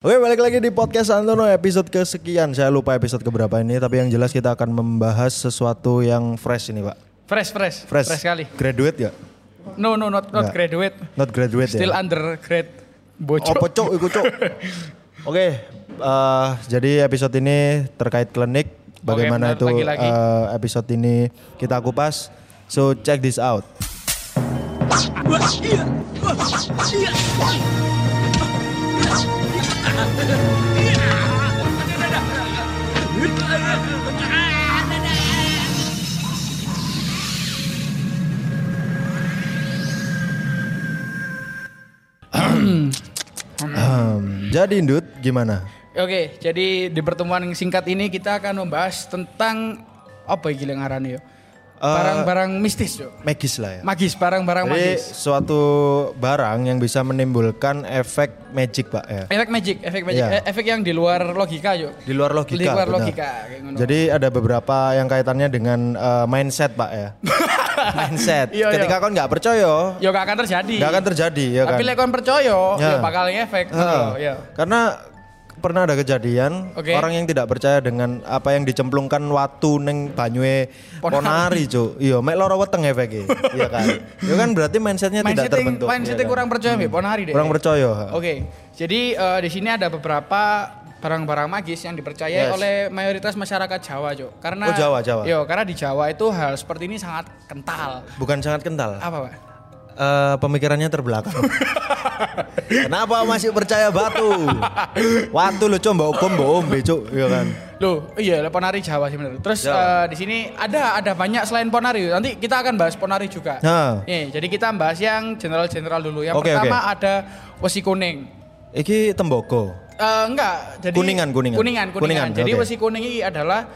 Oke balik lagi di podcast Antono episode kesekian Saya lupa episode keberapa ini Tapi yang jelas kita akan membahas sesuatu yang fresh ini pak Fresh, fresh, Fresh, fresh sekali. Graduate ya? No, no, not not Nggak. graduate. Not graduate Still ya? undergrad. Bocok. Oh pocok ikut cok Oke eh, jadi episode ini terkait klinik Bagaimana benar, itu lagi-lagi. eh, episode ini kita kupas So check this out Hmm, Jadi Indut gimana? Oke, jadi di pertemuan yang singkat ini kita akan membahas tentang apa ya gila ngarani yo? Barang-barang mistis yo. Magis lah ya Magis, barang-barang Jadi magis. suatu barang yang bisa menimbulkan efek magic pak ya Efek magic, efek magic, Iya. eh, efek yang di luar logika yo. Di luar logika Di luar benar. logika kayak ngono. Jadi ada beberapa yang kaitannya dengan eh, mindset pak ya. mindset. Iya, Ketika iya. kau nggak percaya, Yo gak akan terjadi. nggak akan terjadi ya kan. Tapi lek kon percaya, Ya. yo bakal efek. Heeh. ngono, yo. Karena pernah ada kejadian Oke. orang yang tidak percaya dengan apa yang dicemplungkan watu neng banyue Ponari. ponari cuk. Iya, mek loro weteng efeknya. Iya kan. Itu kan berarti mindsetnya tidak terbentuk. mindsetnya iya kan? kurang percaya Mbak Ponari deh. Kurang percaya. Oke, jadi eh, di sini ada beberapa barang-barang magis yang dipercayai Yes. oleh mayoritas masyarakat Jawa, Jo. Karena Oh, Jawa, Jawa. Yo, karena di Jawa itu hal seperti ini sangat kental. Bukan sangat kental. Apa, Pak? Eh, pemikirannya terbelakang. Kenapa masih percaya batu? Watu lo coba hukum bohong becuk, ya kan? Loh, iya, Ponari Jawa sih benar. Terus eh, di sini ada ada banyak selain Ponari. Nanti kita akan bahas Ponari juga. Nah. Nih, jadi kita bahas yang general-general dulu. Yang Oke, pertama oke. ada wesi kuning. Iki temboko. Eh, enggak, jadi Kuningan, kuningan. Kuningan, kuningan. Kuningan, Jadi oke. wesi kuning ini adalah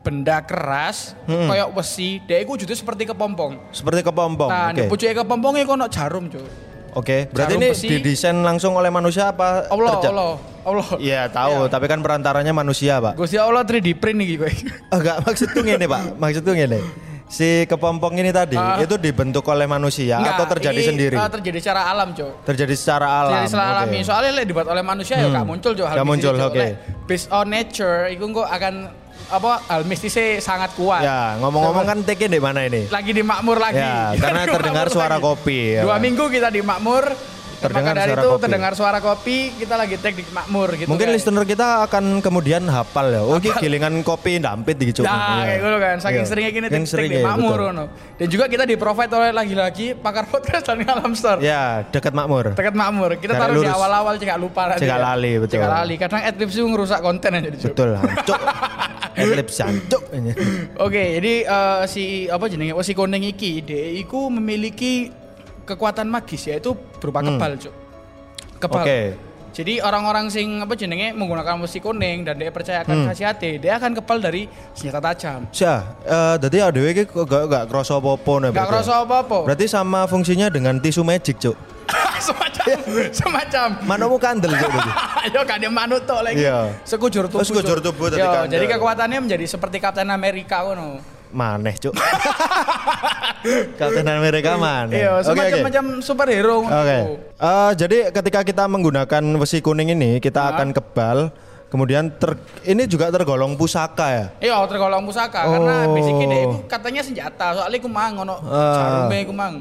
benda keras, Hmm. kayak wesi, dia itu wujudnya seperti kepompong. Seperti kepompong. Nah, di pucuknya kepompongnya kok ono jarum, Cuk. Oke, berarti Jarum ini besi. didesain langsung oleh manusia apa? Allah, terja- Allah, Allah. Iya, tahu, tapi kan perantaranya manusia, Pak. Gusti Allah 3D print nih gue. Enggak, maksudku ngene, Pak. Maksudku ngene. Si kepompong ini tadi Ah. itu dibentuk oleh manusia atau terjadi ini, sendiri? eh, terjadi secara alam, Cuk. terjadi secara alam. Terjadi secara oke. alami. Soalnya lek dibuat oleh manusia ya Hmm. gak muncul, hal Gak muncul, oke. Lek Based on nature, itu kok akan apa hal mistisnya sangat kuat. Ya, ngomong-ngomong kan take di mana ini? lagi di makmur lagi. Ya, karena terdengar suara lagi. kopi, ya Dua minggu kita di makmur. Terdengar Maka dari suara itu kopi. terdengar suara kopi, kita lagi tag di makmur gitu. Mungkin guys. listener kita akan kemudian hafal ya. Oh, ini gilingan kopi dampit gitu. Nah, kayak gitu kan. Saking Iya. seringnya gini tag, seringnya, di makmur. ngono. Dan juga kita di provide oleh lagi-lagi pakar podcast dan alam store. Ya, dekat makmur. Dekat makmur. Kita taruh di awal-awal cekak lupa nanti. Cekak ya. lali, betul. Cekak lali. Kadang adlibs itu ngerusak konten aja di Betul, hancuk. Adlib jancuk. Oke, jadi eh, si apa jenenge si kuning iki, dia iku memiliki kekuatan magis yaitu berupa Hmm. kebal, Cuk. Kebal. Oke. Jadi orang-orang sing apa jenenge menggunakan wesi kuning dan dia percaya akan Hmm. khasiatnya, dia akan kebal dari senjata tajam. Sia, eh dadi adewe iki kok gak gak kroso apa-apa nih. Gak berarti ya? apa-apa. Berarti sama fungsinya dengan tisu magic, Cuk. semacam semacam Manukmu kandel, Cuk. berarti. Ayo kan dia manut tok lagi. Iya. Sekujur tubuh. Sekujur tubuh tadi Yo, jadi kekuatannya menjadi seperti Kapten Amerika ngono. Maneh, Cuk. Kapten Amerika maneh. Iya, Oke, oke. semacam-macam superhero. Oke. Eh, jadi ketika kita menggunakan besi kuning ini, kita Hah? akan kebal. Kemudian ter, ini juga tergolong pusaka ya. Iya, tergolong pusaka karena Oh. basicnya dia itu katanya senjata. Soalnya aku mang ngono Ah. jarume aku mang.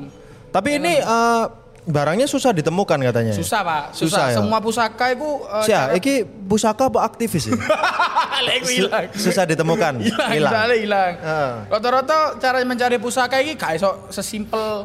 Tapi ini eh, barangnya susah ditemukan katanya. Susah, Pak. Susah, Susah. ya? Semua pusaka itu uh, Sia, iki pusaka apa aktivis ya? Hilang. susah ditemukan. Hilang, hilang. Heeh. Rata-rata cara mencari pusaka ini gak iso sesimpel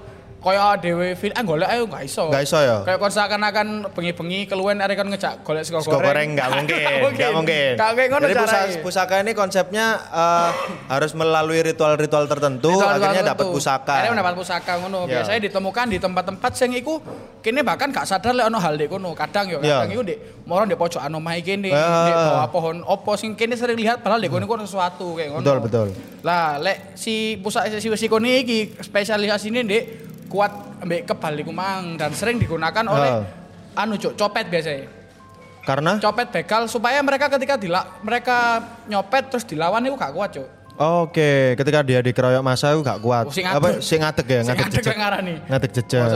kaya dhewe fil ah golek ayo gak iso. Gak iso ya? Kayak kon seakan-akan bengi-bengi keluwen arek kon ngejak golek sego Sego goreng goreng. nggak mungkin, nggak mungkin. Gak mungkin ngono Jadi pusa- caranya. pusaka ini konsepnya eh, harus melalui ritual-ritual tertentu, Ritual-ritual akhirnya tertentu. dapat pusaka. Akhirnya mendapat pusaka ngono. Ya. Biasanya ditemukan di tempat-tempat sing iku kene bahkan gak sadar lek ono hal dek kono. Kadang yo Ya. kadang iku dek moro ndek pojok omah kene, Ah. ndek bawah pohon opo sing kene sering lihat padahal dek kono iku sesuatu kayak ngono. Betul, betul. Lah lek si pusaka si si kone iki spesialisasinya ndek kuat ambek kebal iku mang dan sering digunakan oleh anu cuk copet biasanya. Karena Copet begal supaya mereka ketika dila mereka nyopet terus dilawan itu gak kuat cuk. Oke, ketika dia dikeroyok masa itu gak kuat. Oh, sing Apa sing ngadeg ya, Sing ngadeg jejak. ngarani. Ngadeg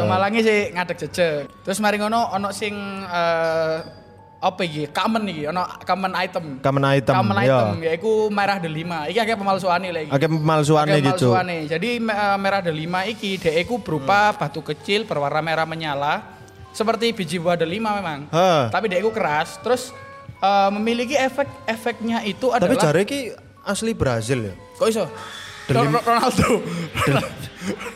Malangi sih ngadeg jejeg. Terus mari ngono ono sing eh apa iki? Common iki, ono common item. Common item, Common ya. item yaiku merah delima. Iki akeh pemalsuane lagi. Akeh pemalsuane gitu. pemalsuane. Jadi eh, merah delima iki dhek iku berupa batu kecil berwarna merah menyala seperti biji buah delima memang. Hah. Tapi dhek iku keras, terus eh, memiliki efek-efeknya itu Tapi adalah jare ki asli Brazil ya. Kok iso? Ronaldo.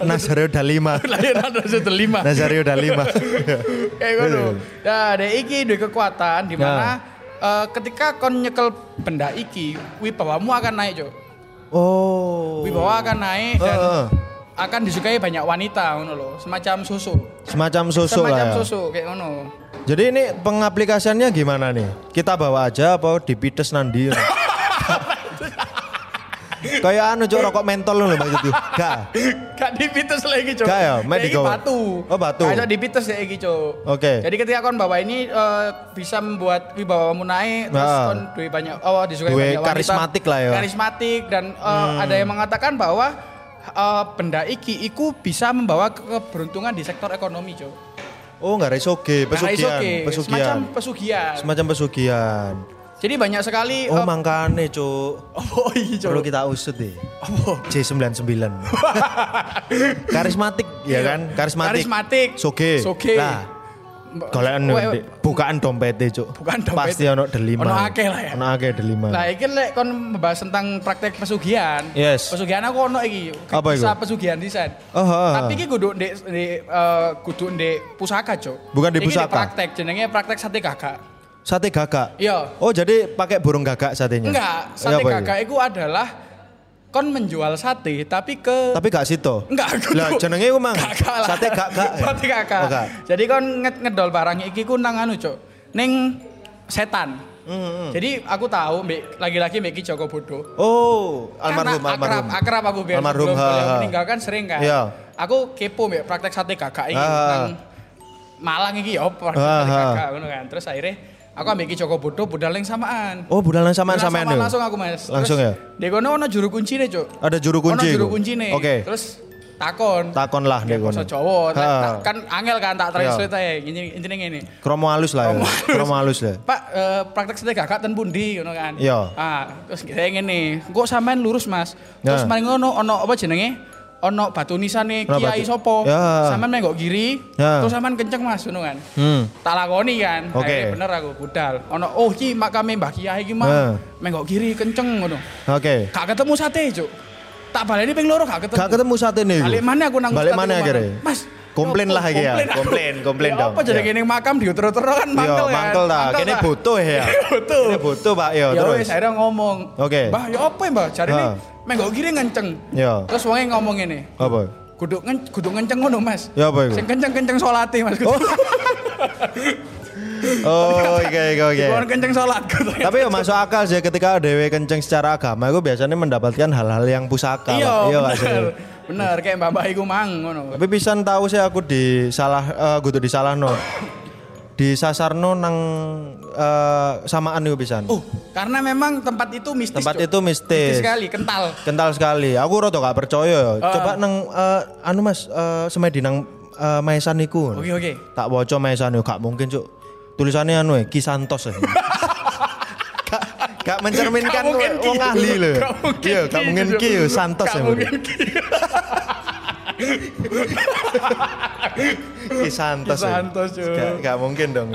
Nazario Dalima. Ronaldo delima. Nazario Dalima. Kayak ngono. Nah, dek iki duwe kekuatan di mana eh, ketika kon nyekel benda iki, wibawamu akan naik, Cuk. oh. Wibawa akan naik dan Heeh. akan disukai banyak wanita ngono loh, semacam susu. Semacam susu semacam lah ya. susu kayak ngono. Jadi ini pengaplikasiannya gimana nih? Kita bawa aja apa dipites nandi? Kayak anu cok rokok mentol loh maksud itu. Gak. Gak dipites lagi, Cuk. Gak ya, digawe. batu. Oh, batu. Ayo dipites ya iki, Cuk. Oke. Jadi ketika kon bawa ini eh, bisa membuat wibawamu naik terus Ah. kon duwe banyak oh disukai Duwe banyak wanita. karismatik lah ya. Hmm. Karismatik dan eh, ada yang mengatakan bahwa eh, benda iki iku bisa membawa ke- keberuntungan di sektor ekonomi, Cuk. Oh nggak resoge, Nah, pesugihan, isoke, Semacam pesugihan, pesugihan. semacam pesugihan. Jadi banyak sekali Oh eh, mangkane cuk. oh iya, Cuk. Perlu kita usut deh. Oh. J99. Karismatik ya kan? Karismatik. Karismatik. Soge. Soge. Lah, golekan bukaan dompete cuk. Bukaan dompet. Pasti ono delima. Ono akeh lah ya. Ono akeh delima. Nah, iki lek kon membahas tentang praktek pesugihan. Yes. Pesugihan aku ono iki. Apa Bisa iku? pesugihan desain. Oh, oh, Tapi iki kudu ndek ndek eh, kudu ndek pusaka, Cuk. Bukan di Iki pusaka? praktek jenenge praktek sate gagak. Sate gagak. Iya. Oh jadi pakai burung gagak satenya? Enggak, Eh, sate iku? gagak itu adalah kon menjual sate tapi ke Tapi gak situ. Enggak, aku Lah jenenge ku mang. Sate gagak. ya? Sate gagak. Oh, gak. Jadi kon nged- ngedol barang iki ku nang anu, Cuk. Ning setan. Hmm, Jadi aku tahu lagi-lagi mbek Ki Joko Bodo. Oh, almarhum Karena almarhum. Akrab, akrab aku biar Almarhum, sebelum beliau ha. meninggal kan sering kan. Iya. Aku kepo mbek praktek sate ha. nang Malang iki ya praktek gagak ngono kan. Terus akhirnya aku Ki Joko Bodo budal yang samaan. Oh, budalan samaan sampean samaan langsung aku Mas. Langsung ya? Di kono ono juru kunci nih, Cuk. Ada juru kunci Ono juru iku? kunci nih. Oke. Terus takon. Takon lah Ya, dek kono. Jawa, tak- kan angel kan tak Iya. translate aja. Ini intinya ngene. Kromo halus lah ya. Kromo halus. Halus lah. Pak, eh, praktek sate gagak ten pundi ngono kan. Iya. Ah, terus saya ngene, kok sampean lurus, Mas? Terus Ya. mari ngono ono apa jenenge? Ono batu nisane Ono Kiai sopo? Ya. Sampean menggok kiri, Ya. terus sampean kenceng Mas ngono kan. Hmm. Tak lakoni kan. Oke. Akhirnya bener aku budal. Ono oh iki makame Mbah Kiai iki mah. Ya. Menggok kiri kenceng ngono. Oke. Gak ketemu sate, Cuk. Tak baleni ping loro gak ketemu. Gak ketemu sate nih. Balik mana aku nang Balik mana akhirnya? Mas. Komplain ya lah iki ya. Komplain, komplain Ya dong. Apa jadi Ya. gini makam diuter-uter kan Yo, mangkel kan. mangkel ta. Kene butuh ya. Butuh. Kene butuh, Pak. Yo, Ya terus. wis akhirnya ngomong. Oke. Mbah, ya apa ya, Mbah? Jarine. Menggok kiri kenceng. Yo. Terus wonge ngomong ngene. Apa? Kudu ngen, kudu kenceng ngono, Mas. Ya apa iku? Sing kenceng-kenceng salate, Mas. Kudu. Oh, oke oke oke. Kenceng salat. Tapi ya masuk akal sih ketika dewe kenceng secara agama itu biasanya mendapatkan hal-hal yang pusaka. Iya. Iya, bener. Bener kayak mbak-mbak iku mang ngono. Tapi pisan tahu sih aku di salah eh kudu di salah no. Di sasarno nang eh, samaan itu pisan. Oh, karena memang tempat itu mistis. Tempat Cok. itu mistis. sekali, kental. Kental sekali. Aku rada gak percaya. Ah. Coba nang eh, anu Mas eh, semedi nang eh, maesan iku. Oke, oke. Tak waca maesan yo gak mungkin, Cuk. Tulisannya anu ya, Ki Santos ya. gak, gak mencerminkan wong ahli lho. Iya, gak Ki, mungkin. Ki yo Santos Gak ya. mungkin Ki. Ki Santos. Ki ya. Santos, Cuk. Gak, gak mungkin dong.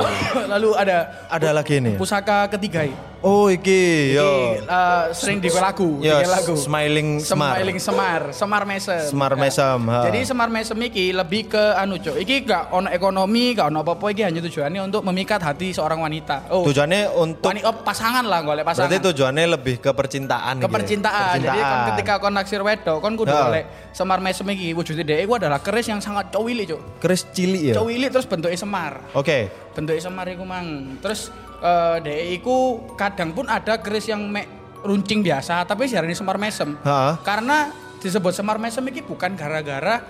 Lalu ada Ada lagi nih. pusaka ketiga. Oh, iki yo. Ini, eh, sering di lagu, Yo, lagu. Smiling Semar. Smiling Semar, Semar Mesem. Semar Mesem, ha. Jadi Semar Mesem iki lebih ke anu cok. Iki gak ono ekonomi, gak ono apa-apa iki hanya tujuannya untuk memikat hati seorang wanita. Oh, Tujuannya untuk wanita oh, pasangan lah golek pasangan. Berarti tujuannya lebih ke percintaan ke gitu ya? percintaan. Jadi kon ketika kon naksir wedok, kon kudu Ya. golek Semar Mesem iki wujudnya dhek iku adalah keris yang sangat cowili cok. Keris cilik ya. Cowili terus bentuknya semar. Oke. bentuknya semar iku mang terus eh dhek iku kadang pun ada keris yang mek runcing biasa tapi jarane semar mesem Ha. karena disebut semar mesem iki bukan gara-gara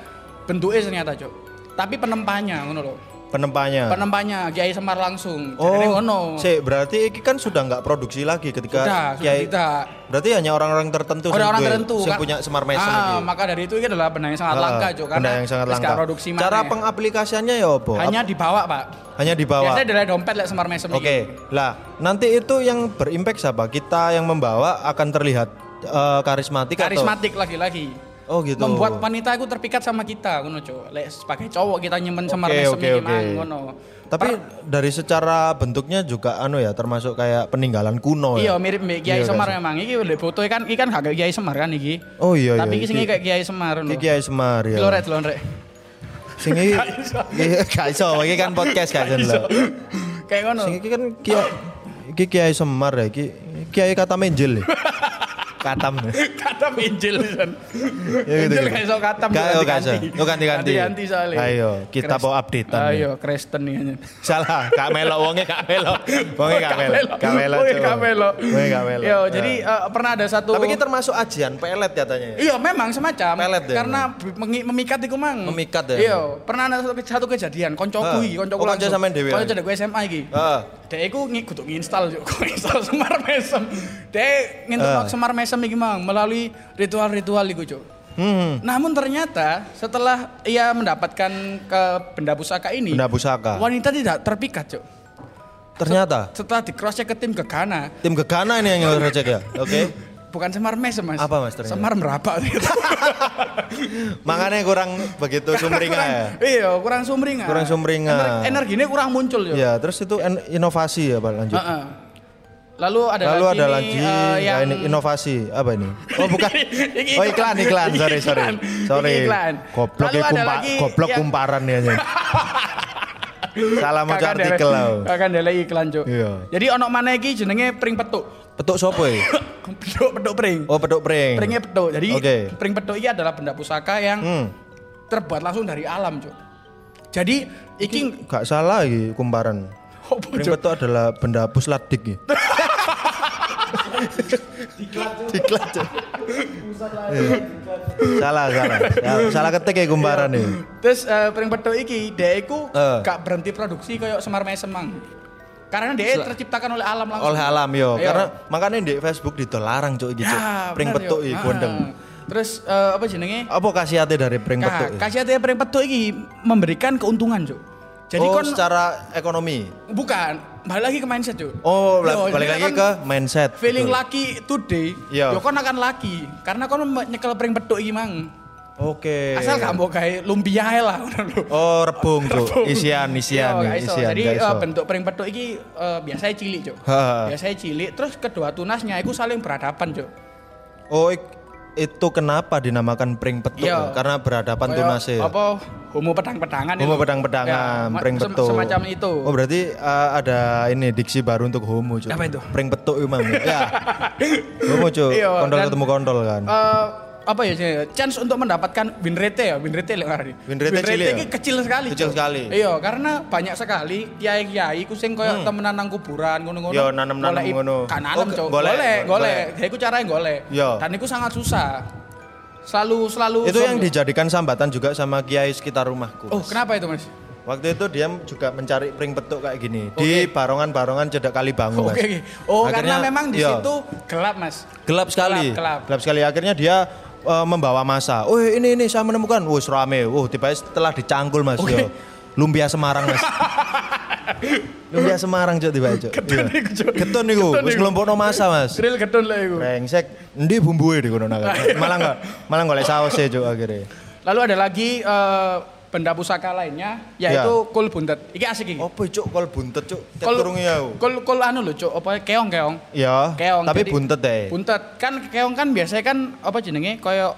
bentuknya ternyata cok tapi penempannya ngono loh Penempanya. Penempanya Kiai Semar langsung. Oh, ngono. sih berarti ini kan sudah nggak produksi lagi ketika Sudah, sudah Kiai- tidak. Berarti hanya orang-orang tertentu Orang-orang tertentu kan. punya Semar Mesem Ah, maka dari itu ini adalah benda yang sangat Ah, langka, Cuk. benda yang sangat langka. produksi Cara maneh. pengaplikasiannya ya apa? hanya dibawa, Pak. hanya dibawa. Biasanya dari dompet lek Semar Mesem Oke, lah nanti itu yang berimpact siapa? Kita yang membawa akan terlihat eh, karismatik, Karismatik lagi-lagi. Oh gitu. Membuat wanita itu terpikat sama kita, ngono, Cuk. Lek sebagai cowok kita Semar Oke, Mesem oke, iki oke. mang, ngono. Tapi dari secara bentuknya juga anu ya, termasuk kayak peninggalan kuno Iya ya. mirip mbek Kiai Iya, Semar kan? memang. Iki udah foto kan iki kan gak kayak Kiai Semar kan iki. Oh iya Tapi iya. iki sing kayak Kiai Semar iki. Kiai Semar ya. Rek. Sing iki Iya, gak iso, iki kan podcast gak iso. lho. Kayak ngono. Sing iki kan Kiai Kiai Semar ya, iki Kiai kata menjel ya. Katam. Katam Injil kan. Ya gitu, Injil gitu. gak iso katam. Gak, ganti-ganti. oh, gak iso. Oh, ganti-ganti. Ganti-ganti soalnya. Ayo, kita mau updatean Ayo, nih. Kristen nih. hanya. Salah, gak melok wonge gak melok. Wonge. Gak melok. Wonge coba. gak melok. Wonge gak melok. Yo, Ya. jadi eh, pernah ada satu Tapi ini termasuk ajian pelet katanya ya. Iya memang semacam Pelet ya, karena memikat iku mang. Memikat ya? Iya, pernah ada satu, satu kejadian koncoku iki, koncoku Oh, konco langsung. sampean dhewe, Konco ya? cedek SMA iki. Heeh. Dek iku kudu nginstal yo, kok nginstal Semar Mesem. Dek ngintuk. Semar Mesem iki mang melalui ritual-ritual iku, Cuk. Hmm. Namun ternyata setelah ia mendapatkan ke benda pusaka ini, Benda pusaka. wanita tidak terpikat, Cuk. Ternyata Setelah di cross check ke tim Gegana, tim Gegana ini yang ngecek ya. Oke. bukan Semar Mesem, Mas. Apa, Mas, ternyata? Semar merabak. Makanya kurang begitu sumringah ya. Iya, kurang sumringah. Kurang sumringah. Ener- energinya kurang muncul. Ya, terus itu inovasi ya Pak lanjut. Heeh. Lalu ada Lalu lagi ada lagi ya, yang ini inovasi apa ini? Oh bukan. Iki oh iklan iklan. Iki Sorry sorry. Sorry. Iki iklan. Goblok Lalu ya kumpa, lagi goblok yang- kumparan ya. Salah Kakak artikel lah. Kakak iklan, Cuk. Iya. Jadi ono mana iki jenenge pring petuk. Petuk sopo ya? petuk petuk pring. Oh petuk pring. Pringnya petuk. Jadi Oke. pring petuk ini adalah benda pusaka yang Hmm. terbuat langsung dari alam, Cuk. Jadi iki Gak salah iki kumparan. Pring petuk adalah benda pusladik ya. Diklat. Iya. Salah salah. Ya, salah ketik ya kumparan nih. Terus eh, pring petuk iki dia iku Eh. gak berhenti produksi kayak Semar Mesem mang. Karena dia terciptakan oleh alam langsung. oleh alam yo Iya. karena makanya di Facebook dilarang cuk iki cuk Ya, pring petuk iki Ah. gondeng Terus eh, apa jenenge? apa khasiatnya dari pring petuk kasih pring petuk iki memberikan keuntungan, Cuk. Jadi oh kon secara ekonomi bukan balik lagi ke mindset, Cuk. oh Yo, balik lagi kon ke mindset feeling betul. lucky today, Iya. yo kon akan lucky karena kon nyekel pring petuk iki mang. oke Asal gak mau kayak lumpia lah ngono lho. oh rebung cuk isian Yo, isian gak iso. isian Jadi eh, bentuk pring petuk iki eh, biasanya cilik, Cuk. Ha. Biasanya cilik terus kedua tunasnya itu saling berhadapan, Cuk. oh ik- itu kenapa dinamakan pring petuk Iya. ya? karena berhadapan tunasnya ya? Apa homo pedang-pedangan Homo pedang-pedangan, Ya, pring sem- petuk. Semacam itu. Oh berarti uh, ada ini diksi baru untuk homo cuk. Apa itu? Pring petuk emang. ya. Homo cuk. Iya, Kontol dan- ketemu kontol kan. Eh, apa ya chance untuk mendapatkan win rate ya win rate yang ngarani Win rate cilik ya? ini kecil sekali Kecil Cok. sekali. iya karena banyak sekali kiai kiai ku sing koyo temenan nang kuburan ngono-ngono Hmm. Yo, nanem-nanem Golek- ngono. kan Oh, nanem ke- cok golek, golek ya iku caranya golek Yo. dan itu sangat susah selalu selalu itu yang selalu- dijadikan sambatan juga sama kiai sekitar rumahku. oh kenapa itu mas Waktu itu dia juga mencari pring petuk kayak gini di barongan-barongan cedak kali bangun. Oke, oke. Oh, karena Akhirnya, memang di iya, situ gelap, Mas. gelap sekali. Gelap, gelap. sekali. Akhirnya dia eh, membawa masa. Oh ini ini saya menemukan. Wus rame. Wah tiba setelah dicangkul mas. Oke. Yo. Lumpia Semarang mas. Lumpia Semarang cok tiba cok. Ketun Iya. iku, Cok. Ketun niku. Ketun Wis iku. ngelompokno masa mas. Grill gedon lah iku. Brengsek. Endi bumbuhe di kono naga. Malah enggak malah golek saus ya cok akhirnya. Lalu ada lagi eh, benda pusaka lainnya yaitu kul buntet. Iki asik iki. Apa cok kol buntet cok? Tek Kol ya. Kul kul anu lho, Cuk, apa keong-keong. Ya. Keong. Tapi Jadi- buntet deh. Buntet. Kan keong kan biasanya kan apa jenenge koyo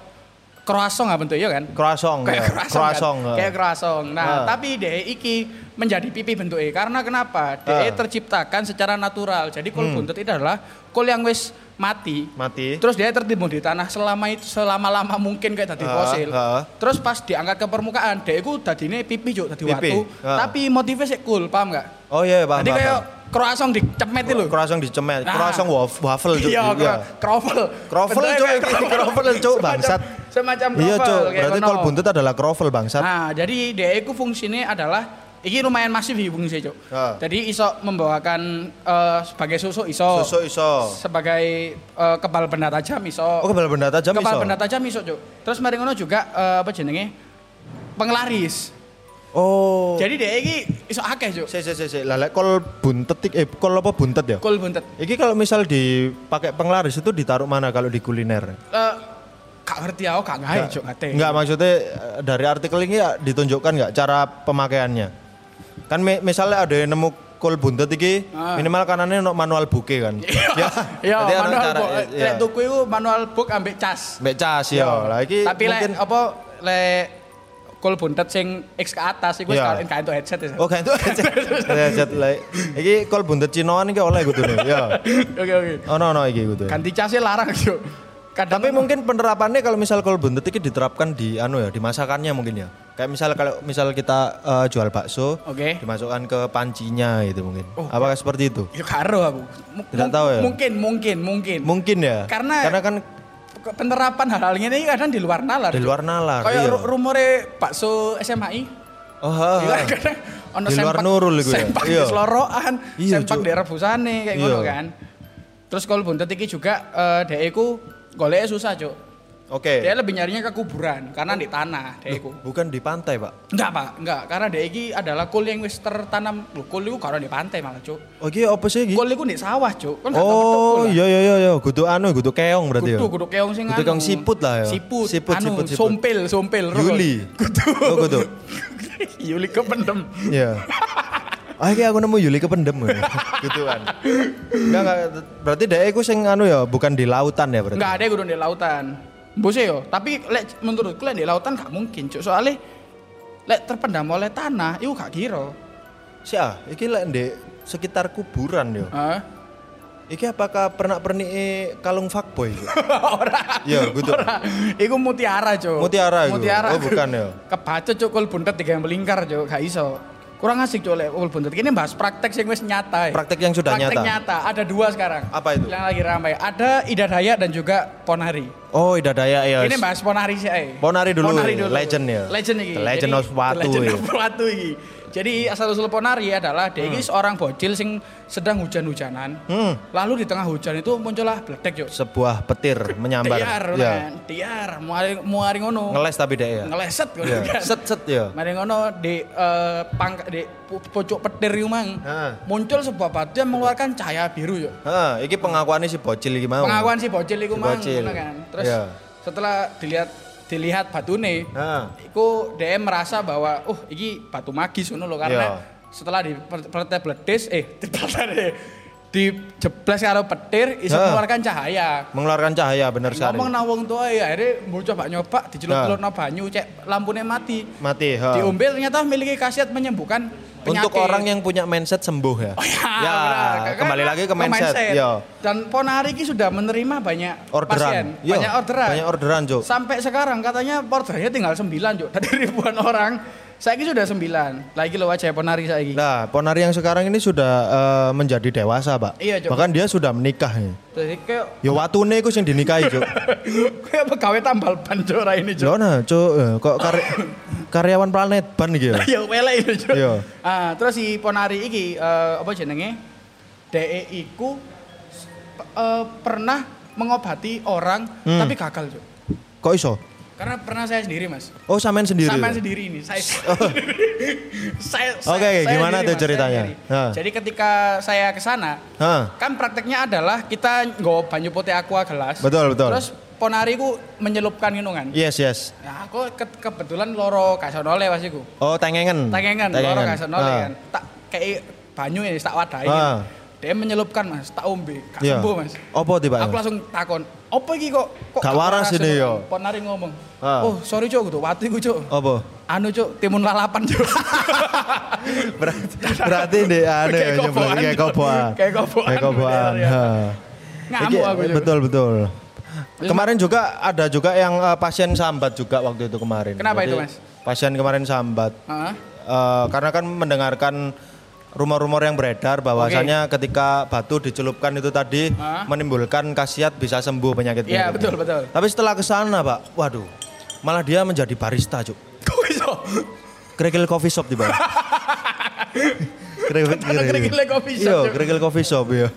croissant apa bentuknya kan? Croissant. Kayak ya. croissant. Croissant. kan? ya. Kayak croissant. Nah, Ah. tapi DE iki menjadi pipi bentuknya karena kenapa? DE Ah. terciptakan secara natural. Jadi kul Hmm. buntet itu adalah kul yang wis mati. Mati. Terus dia tertimbun di tanah selama itu selama lama mungkin kayak tadi Ah, fosil. ah. Terus pas diangkat ke permukaan, dia itu tadinya pipi juk tadi Pipi, watu. ah. Tapi motifnya sih cool, paham nggak? Oh iya paham. Jadi kayak croissant dicemet itu loh. Croissant dicemet. Nah. Croissant waf- waffle cok. Iya, cro- croffle. Croffle, Cuk. Ini croffle, Cuk, bangsat. Semacam Iya croffle, kayak Berarti kol buntet adalah kroffel bangsat. Nah, jadi dia itu fungsinya adalah iki lumayan masif sih, Cuk. Ah. Jadi iso membawakan eh, sebagai susu iso. Susu iso. Sebagai eh, kebal benda tajam iso. Oh, kebal benda tajam kebal iso. benda tajam iso, Cuk. Terus mari ngono juga eh, apa jenenge? Penglaris. Oh. Jadi dia iki iso akeh, Cuk. Si, si, si, si. Lah, lek kol buntet, ik- eh, kol apa buntet ya? Kul buntet. Iki kalau misal dipakai penglaris itu ditaruh mana kalau di kuliner? Eh gak ngerti aku gak ngai, Cuk, ngate. Enggak maksudnya dari artikel ini ya ditunjukkan nggak cara pemakaiannya? Kan mi- misalnya ada yang nemu kol buntet iki Ah. minimal kanannya no manual buke kan. Ya, ya ana manual cara- book. ya. Lek tuku iku manual book ambek cas. Mbak cas ya. Lah iki Tapi mungkin lek apa lek kul buntet sing X ke atas iku Ya. sekalian kayak itu headset ya. Oh kan itu headset lah. Iki kol buntet Cinoan iki oleh gitu nih. Ya. Oke oke. Ono ono iki gitu. Ganti casnya larang, Cuk. Kadang Tapi mungkin penerapannya kalau misal kol buntet ini diterapkan di anu ya, di masakannya mungkin ya. Kayak misal kalau misal kita eh, jual bakso, Oke. dimasukkan ke pancinya gitu mungkin. Oh, Apakah seperti itu? Ya karo aku. M- Tidak tahu ya? Mungkin, mungkin, mungkin. Mungkin ya. Karena- karena kan Ke- Penerapan hal-hal ini kadang di luar nalar. di luar nalar. Kayak iya. ru- rumore bakso SMAI. Oh, ha, Iya, ha. kadang ono Di luar sempak- nurul iku ya? Sempak Iya. di selorokan, Iya, sempak Cuk. di rebusane kayak Iya. ngono kan. Terus kalau buntet iki juga eh dhek iku goleknya susah, Cuk. Oke. Dia lebih nyarinya ke kuburan karena di tanah dhek iku. Bukan di pantai, Pak. Enggak, Pak. Enggak, karena dhek iki adalah kul yang wis tertanam. Lho, kul iku karo di pantai malah, Cuk. Oh, iki apa sih iki? Kul iku di sawah, Cuk. Kan Oh, iya iya iya iya, kudu anu, kudu keong berarti ya. Kudu, kudu keong sing Kudu keong anu. siput lah ya. Siput, Siput, anu, siput, siput. sompil, sompil. Yuli. Kudu. Oh, kudu. Yuli kependem. Iya. Ah, iki aku nemu Yuli kependem ya. gitu kan. Enggak enggak berarti dhek iku sing anu ya, bukan di lautan ya berarti. Enggak ada kudu di lautan. Bose yo, tapi lek menurutku lek di lautan gak mungkin, Cuk. Soalnya lek terpendam oleh tanah, iku gak kira. Si ah, iki lek ndek sekitar kuburan yo. Hah? Iki apakah pernah pernik kalung fuckboy? Ora. Iya, gitu. Ora. Iku mutiara, Cuk. Mutiara iku? Mutiara. Oh, bukan ya? Kebaca Cuk kul buntet tiga yang melingkar, Cuk. Gak iso. Kurang asik Cuk lek kul buntet. Ini bahas praktek sing wis nyata. ya. Praktek yang sudah praktek nyata. nyata. Ada dua sekarang. Apa itu? Yang lagi ramai. Ada Ida Dayak dan juga Ponari. Oh, Ida Daya ya. Ini bahas Ponari sih. eh. Ponari dulu, Ponari dulu. legend ya? Legend iki. Legend of Watu Legend ya. of Watu iki. Jadi asal usul Ponari adalah dia Hmm. ini seorang bocil sing sedang hujan-hujanan. Hmm, Lalu di tengah hujan itu muncullah bledek yuk. sebuah petir menyambar. Tiar, Ya. kan. Tiar, muari muari ngono. Ngeles tapi dek ya. Ngeleset Ya. kan. Set set ya. Mari ngono di eh, pang di pu- pojok petir iku mang. Heeh. Muncul sebuah batu yang mengeluarkan cahaya biru yuk. Ha, iki pengakuannya si bocil iki mau. Pengakuan si bocil iku Si mang bocil. kan. Terus Ya. setelah dilihat dilihat batune, Ha. Iku DM merasa bahwa oh iki batu magis ngono lho karena Iya. setelah di bledes eh di di jeblas karo petir iso Ha. mengeluarkan cahaya. Mengeluarkan cahaya bener sekali. Ngomong nang wong tua ya akhirnya mau coba nyoba dicelup-celupno banyu cek lampunya mati. Mati, ha. Diombe ternyata memiliki khasiat menyembuhkan penyakit. Untuk orang yang punya mindset sembuh ya. Oh, ya, ya, benar. kembali lagi ke mindset. Ya. Dan Ponari ini sudah menerima banyak pasien, Orderan. Yo, banyak orderan. Banyak orderan, Cuk. Sampai sekarang katanya ordernya tinggal 9 Cuk. Dari ribuan orang, saya ini sudah 9. Lagi lo wajah Ponari saya ini. Nah, Ponari yang sekarang ini sudah eh, menjadi dewasa, Pak. Iya, Cuk. Bahkan dia sudah menikah. Ya, Jadi kayak ya watune iku sing dinikahi, Cuk. kayak pegawai tambal ban ini Cuk. Lho nah, Cuk, eh, kok karya- karyawan planet ban iki ya. Ya wele itu Cuk. Iya. Ah, terus si Ponari iki eh, apa jenenge? DE iku eh, pernah mengobati orang Hmm. tapi gagal Cuk. Kok iso? Karena pernah saya sendiri Mas. Oh, sampean sendiri. Ya? sendiri ini. Saya, saya, Oke, saya gimana sendiri, tuh Mas, ceritanya? Ha. Jadi ketika saya ke sana, kan prakteknya adalah kita nggawa banyu putih aqua gelas. Betul, betul. Terus ponari ku menyelupkan itu kan. Yes, yes. Nah, aku ke- kebetulan loro kasonole pas iku. Oh, tengengen. Tangengan, loro kasonole Ah. kan. Tak kayak banyu ini tak wadahi. Ah. Dia menyelupkan Mas, tak ombe, gak Iya. sembuh Mas. Apa tiba? Aku langsung takon, apa iki kok kok Gak waras ini, yo." Ponari ngomong, Ah. "Oh, sorry Cuk, kudu watu iku Cuk." Apa? Anu Cuk, timun lalapan Cuk. berarti berarti deh anu Kayak ya koboan. kayak koboan. Kayak koboan, ya. Ngamuk aku Cuk. Betul, betul. Kemarin juga ada juga yang eh, pasien sambat juga waktu itu kemarin. Kenapa Jadi, itu, Mas? Pasien kemarin sambat. Heeh. Eh, karena kan mendengarkan rumor-rumor yang beredar bahwasanya ketika batu dicelupkan itu tadi Hah? menimbulkan khasiat bisa sembuh penyakit Iya, betul, betul. Tapi setelah ke sana, Pak, waduh, malah dia menjadi barista, Cuk. Kok iso? Kerikil coffee shop tiba. Kerikil coffee shop, Iya, kerikil coffee shop ya.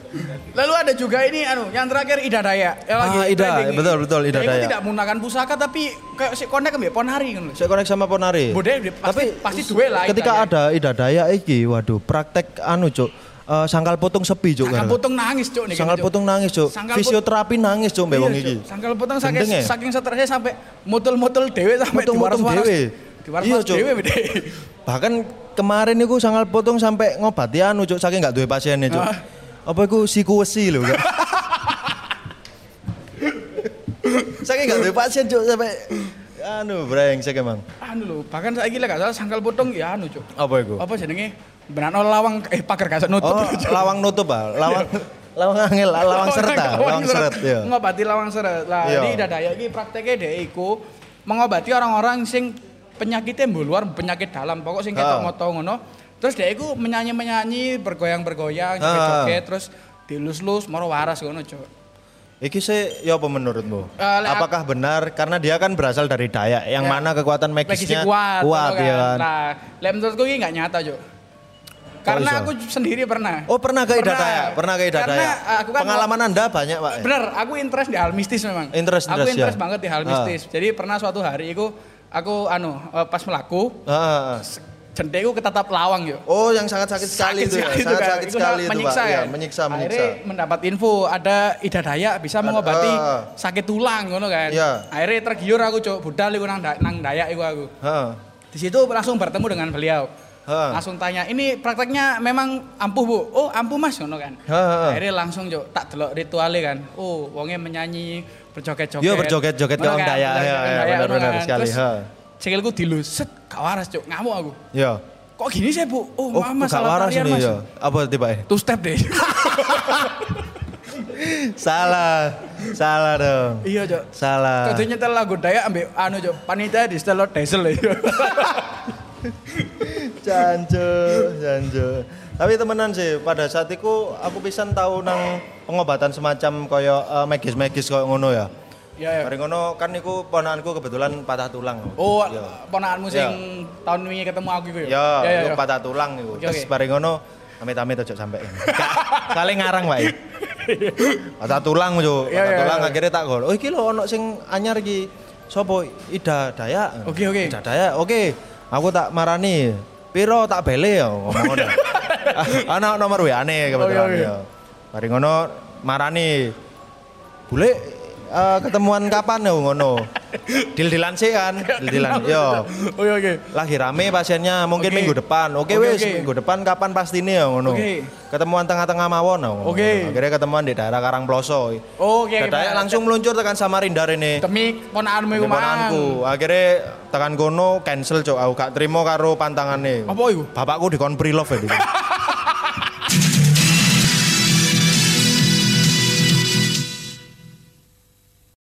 Lalu ada juga ini anu, yang terakhir Ida Daya. Yang lagi Ah, Ida, trending betul, betul, Ida Daya. tidak menggunakan pusaka tapi kayak si konek mbek Ponari kan. Saya konek sama Ponari. Bude pasti pasti duwe lah. Ketika Ida ada Ida Daya iki, waduh, praktek anu, Cuk. eh, sangkal potong sepi, Cuk. Sangkal kan. potong nangis, Cuk nih. Sangkal potong nangis, Cuk. Fisioterapi nangis, Cuk, mbek Iya, wong Cuk. iki. Sangkal potong saking ya? saking stresnya sampai mutul-mutul dewe sampai. Diwaras-waras Iya, Cuk. dewe bede. Bahkan kemarin iku sangkal potong sampai ngobati anu, Cuk, saking gak duwe pasiennya, Cuk. Ah. Apa iku siku wesi lho, Cuk. saking gak duwe pasien, Cuk, sampai anu brengsek emang. Anu lho, bahkan saiki lek gak salah sangkal potong ya anu, Cuk. Apa iku? Apa jenenge? Benano lawang eh pagar gak nutup. Oh, Cuk. lawang nutup, ah. Lawang lawang angel, lawang serta, lawang seret, ya. Ngobati lawang seret. Lah, Iya. di dadaya iki prakteknya dhek iku mengobati orang-orang sing penyakitnya mbok luar penyakit dalam pokok sing ketok moto ngono. Terus dia iku menyanyi-menyanyi, bergoyang-bergoyang, Ah. joget-joget terus dilus-lus moro waras ngono, Cuk. Iki sih ya apa menurutmu? Lek- Apakah benar karena dia kan berasal dari Dayak yang Ya. mana kekuatan Magisnya kuat, kuat ya kan. Nah, lek menurutku ini nggak nyata, Cuk. Karena aku sendiri pernah. Oh pernah ke Ida. Dayak, pernah ke Ida Karena Dayak. aku kan Pengalaman Anda banyak pak. Bener, aku interest di hal mistis memang. Interest, aku interest, interest ya. banget di hal mistis. Jadi pernah suatu hari itu aku anu eh, pas melaku Ah, jendeku ketatap lawang yo. Oh yang sangat sakit sekali itu ya, sekali sangat kan. sakit Itu sekali itu menyiksa pak. ya. Iya, menyiksa, menyiksa. Akhirnya mendapat info ada ida daya bisa mengobati sakit tulang ngono kan. Iya. Akhirnya tergiur aku cok budal iku nang nang dayak iku aku. Ha, Di situ langsung bertemu dengan beliau. Ha. Langsung tanya, ini prakteknya memang ampuh bu? Oh ampuh mas, ngono kan. Ha, ha, ha. Akhirnya langsung cok tak delok ritualnya kan. Oh, wongnya menyanyi, berjoget-joget. Iya, berjoget-joget orang kan, ya, kayak ya, ngono benar-benar kan. sekali, Terus ha. sikilku dilus, set gak waras cok, ngamuk aku. Ya. Kok gini sih bu? Oh, Oh, maaf gak waras tarian ini mas. ya. Apa tiba Two step deh. Salah, salah dong. iya cok. Salah. Tadi nyetel lagu Dayak ambil anu cok, panitia di setel diesel ya. Janjo, janjo. Tapi temenan sih, pada saat itu aku pisan tahu nang pengobatan semacam koyo eh, magis-magis koyo ngono ya. Iya ya. Bareng ngono kan niku ponakanku kebetulan patah tulang. Oh, Iya. ponakanmu sing tahun wingi ketemu aku iku ya. Ya, ya, iku ya. patah tulang iku. Oke, Terus oke. bareng ngono amit-amit aja sampai. Saling ngarang, Pak. patah tulang yo, Iya, patah iya, tulang iya. akhirnya tak gol. Oh iki lho ono sing anyar iki. Sopo Ida Dayak. Oke, oke. Ida Dayak. Oke. Aku tak marani. Piro tak bele ya ngomong ngono. Ana nomor WA-ne kebetulan Oke, oke. ya. Bareng ngono marani. Bule eh, ketemuan kapan ya ngono? Dil-dilan sih kan, dil-dilan. Yo. Iya oke. lagi rame pasiennya mungkin Oke. minggu depan oke Oke, wes oke. minggu depan kapan pasti nih ya ngono Oke. ketemuan tengah-tengah mawon ya. Oke. akhirnya ketemuan di daerah Karangploso Oh, oke. oke, Dadak Pak. langsung meluncur tekan Samarinda ini demi ponakanmu iku. Ponakanku akhirnya tekan kono cancel cok aku gak terima karo pantangannya Apa iku? bapakku dikon pre-love ya Dik.